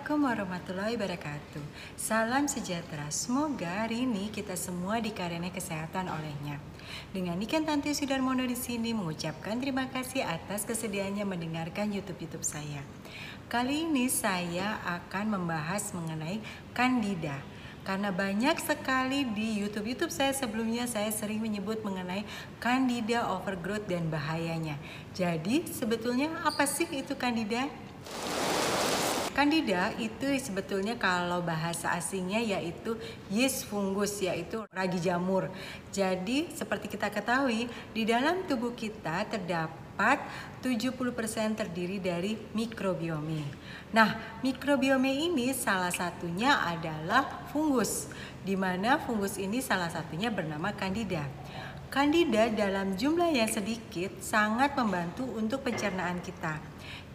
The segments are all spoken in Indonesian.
Assalamualaikum warahmatullahi wabarakatuh. Salam sejahtera. Semoga hari ini kita semua dikaruniai kesehatan olehnya. Dengan Niken Tanti Sudarmono di sini mengucapkan terima kasih atas kesediaannya mendengarkan YouTube-YouTube saya. Kali ini saya akan membahas mengenai kandida. Karena banyak sekali di YouTube-YouTube saya sebelumnya saya sering menyebut mengenai kandida overgrowth dan bahayanya. Jadi sebetulnya apa sih itu kandida? Candida itu sebetulnya kalau bahasa asingnya yaitu yeast fungus yaitu ragi jamur. Jadi seperti kita ketahui di dalam tubuh kita terdapat 70% terdiri dari mikrobiome. Nah, mikrobiome ini salah satunya adalah fungus di mana fungus ini salah satunya bernama Candida. Candida dalam jumlah yang sedikit sangat membantu untuk pencernaan kita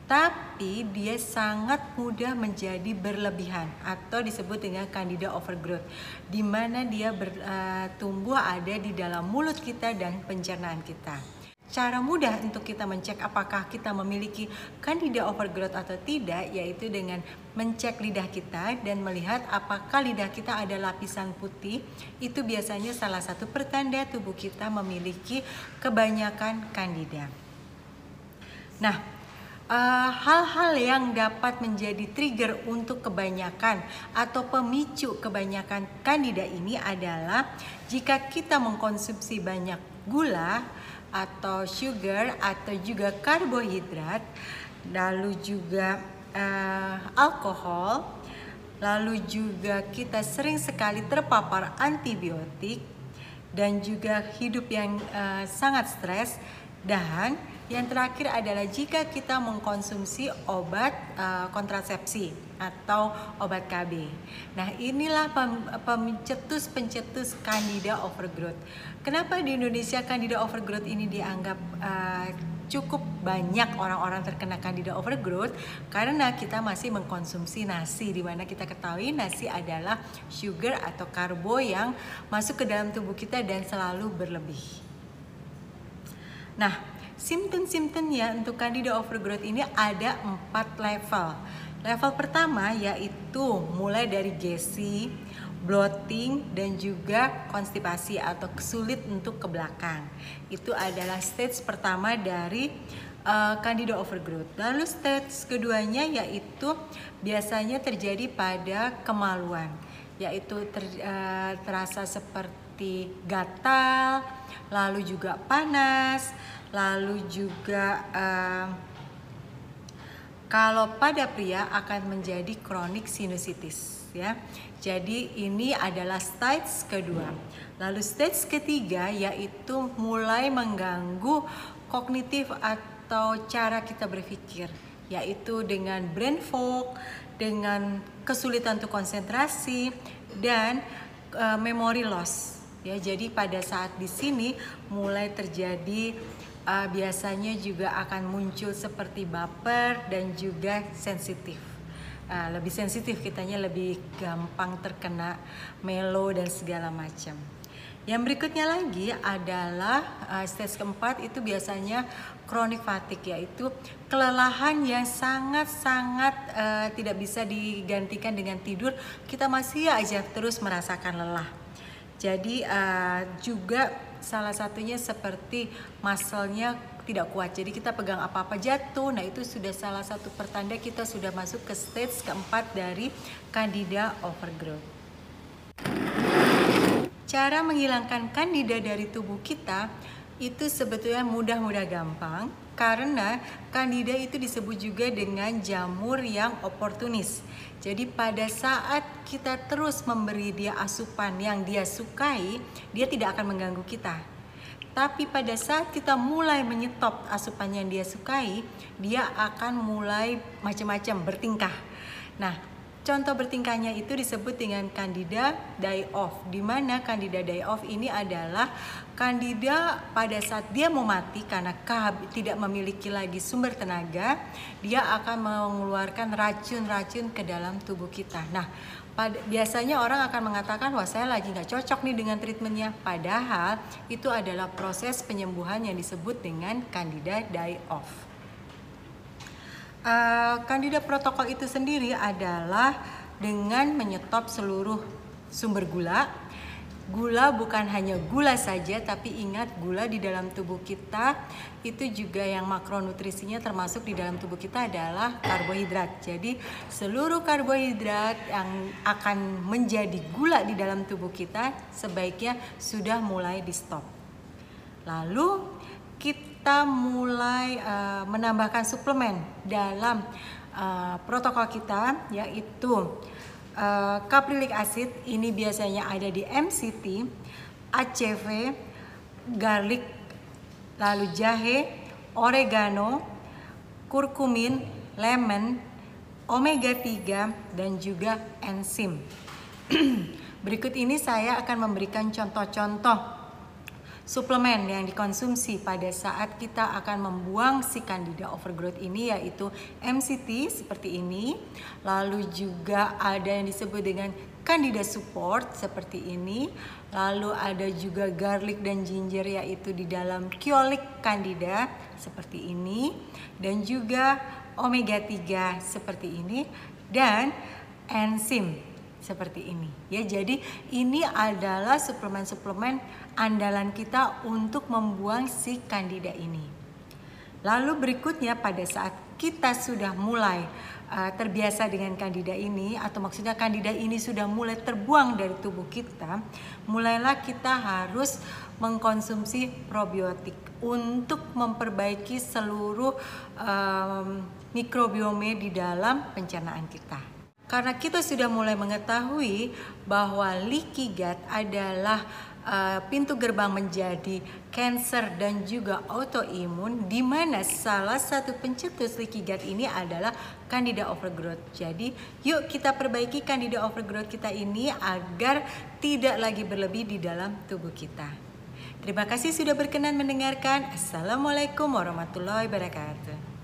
tapi dia sangat mudah menjadi berlebihan atau disebut dengan candida overgrowth di mana dia bertumbuh uh, ada di dalam mulut kita dan pencernaan kita. Cara mudah untuk kita mencek apakah kita memiliki candida overgrowth atau tidak yaitu dengan mencek lidah kita dan melihat apakah lidah kita ada lapisan putih. Itu biasanya salah satu pertanda tubuh kita memiliki kebanyakan candida. Nah, hal-hal uh, yang dapat menjadi trigger untuk kebanyakan atau pemicu kebanyakan kandida ini adalah jika kita mengkonsumsi banyak gula atau sugar atau juga karbohidrat, lalu juga uh, alkohol, lalu juga kita sering sekali terpapar antibiotik dan juga hidup yang uh, sangat stres dan yang terakhir adalah jika kita mengkonsumsi obat uh, kontrasepsi atau obat KB. Nah, inilah pencetus-pencetus Candida overgrowth. Kenapa di Indonesia Candida overgrowth ini dianggap uh, cukup banyak orang-orang terkena Candida overgrowth karena kita masih mengkonsumsi nasi di mana kita ketahui nasi adalah sugar atau karbo yang masuk ke dalam tubuh kita dan selalu berlebih. Nah, Simptom-simptomnya untuk Candida overgrowth ini ada empat level. Level pertama yaitu mulai dari gassy, bloating, dan juga konstipasi atau kesulit untuk ke belakang. Itu adalah stage pertama dari uh, Candida overgrowth. Lalu stage keduanya yaitu biasanya terjadi pada kemaluan, yaitu ter, uh, terasa seperti gatal, lalu juga panas, lalu juga uh, kalau pada pria akan menjadi kronik sinusitis ya. Jadi ini adalah stage kedua. Lalu stage ketiga yaitu mulai mengganggu kognitif atau cara kita berpikir yaitu dengan brain fog, dengan kesulitan untuk konsentrasi dan uh, memory loss. Ya, jadi pada saat di sini mulai terjadi uh, biasanya juga akan muncul seperti baper dan juga sensitif. Uh, lebih sensitif kitanya lebih gampang terkena melo dan segala macam. Yang berikutnya lagi adalah uh, stage keempat itu biasanya chronic fatigue yaitu kelelahan yang sangat-sangat uh, tidak bisa digantikan dengan tidur. Kita masih aja terus merasakan lelah. Jadi uh, juga salah satunya seperti muscle-nya tidak kuat. Jadi kita pegang apa-apa jatuh. Nah, itu sudah salah satu pertanda kita sudah masuk ke stage keempat dari Candida overgrowth. Cara menghilangkan Candida dari tubuh kita itu sebetulnya mudah-mudah gampang karena Candida itu disebut juga dengan jamur yang oportunis. Jadi pada saat kita terus memberi dia asupan yang dia sukai, dia tidak akan mengganggu kita. Tapi pada saat kita mulai menyetop asupan yang dia sukai, dia akan mulai macam-macam bertingkah. Nah, Contoh bertingkahnya itu disebut dengan Candida die off, di mana Candida die off ini adalah Candida pada saat dia mau mati karena tidak memiliki lagi sumber tenaga, dia akan mengeluarkan racun-racun ke dalam tubuh kita. Nah, pada, biasanya orang akan mengatakan wah saya lagi nggak cocok nih dengan treatmentnya padahal itu adalah proses penyembuhan yang disebut dengan candida die off Uh, kandida protokol itu sendiri adalah dengan menyetop seluruh sumber gula Gula bukan hanya gula saja, tapi ingat gula di dalam tubuh kita itu juga yang makronutrisinya termasuk di dalam tubuh kita adalah karbohidrat. Jadi seluruh karbohidrat yang akan menjadi gula di dalam tubuh kita sebaiknya sudah mulai di stop. Lalu kita mulai uh, menambahkan suplemen dalam uh, protokol kita yaitu uh, caprylic acid ini biasanya ada di MCT, ACV, garlic, lalu jahe, oregano, kurkumin, lemon, omega 3 dan juga enzim. Berikut ini saya akan memberikan contoh-contoh suplemen yang dikonsumsi pada saat kita akan membuang si candida overgrowth ini yaitu MCT seperti ini. Lalu juga ada yang disebut dengan candida support seperti ini. Lalu ada juga garlic dan ginger yaitu di dalam kiolik candida seperti ini. Dan juga omega 3 seperti ini. Dan enzim seperti ini. Ya jadi ini adalah suplemen-suplemen andalan kita untuk membuang si kandida ini lalu berikutnya pada saat kita sudah mulai uh, terbiasa dengan kandida ini atau maksudnya kandida ini sudah mulai terbuang dari tubuh kita mulailah kita harus mengkonsumsi probiotik untuk memperbaiki seluruh um, mikrobiome di dalam pencernaan kita. Karena kita sudah mulai mengetahui bahwa leaky gut adalah uh, pintu gerbang menjadi cancer dan juga autoimun di mana salah satu pencetus leaky gut ini adalah candida overgrowth. Jadi, yuk kita perbaiki candida overgrowth kita ini agar tidak lagi berlebih di dalam tubuh kita. Terima kasih sudah berkenan mendengarkan. Assalamualaikum warahmatullahi wabarakatuh.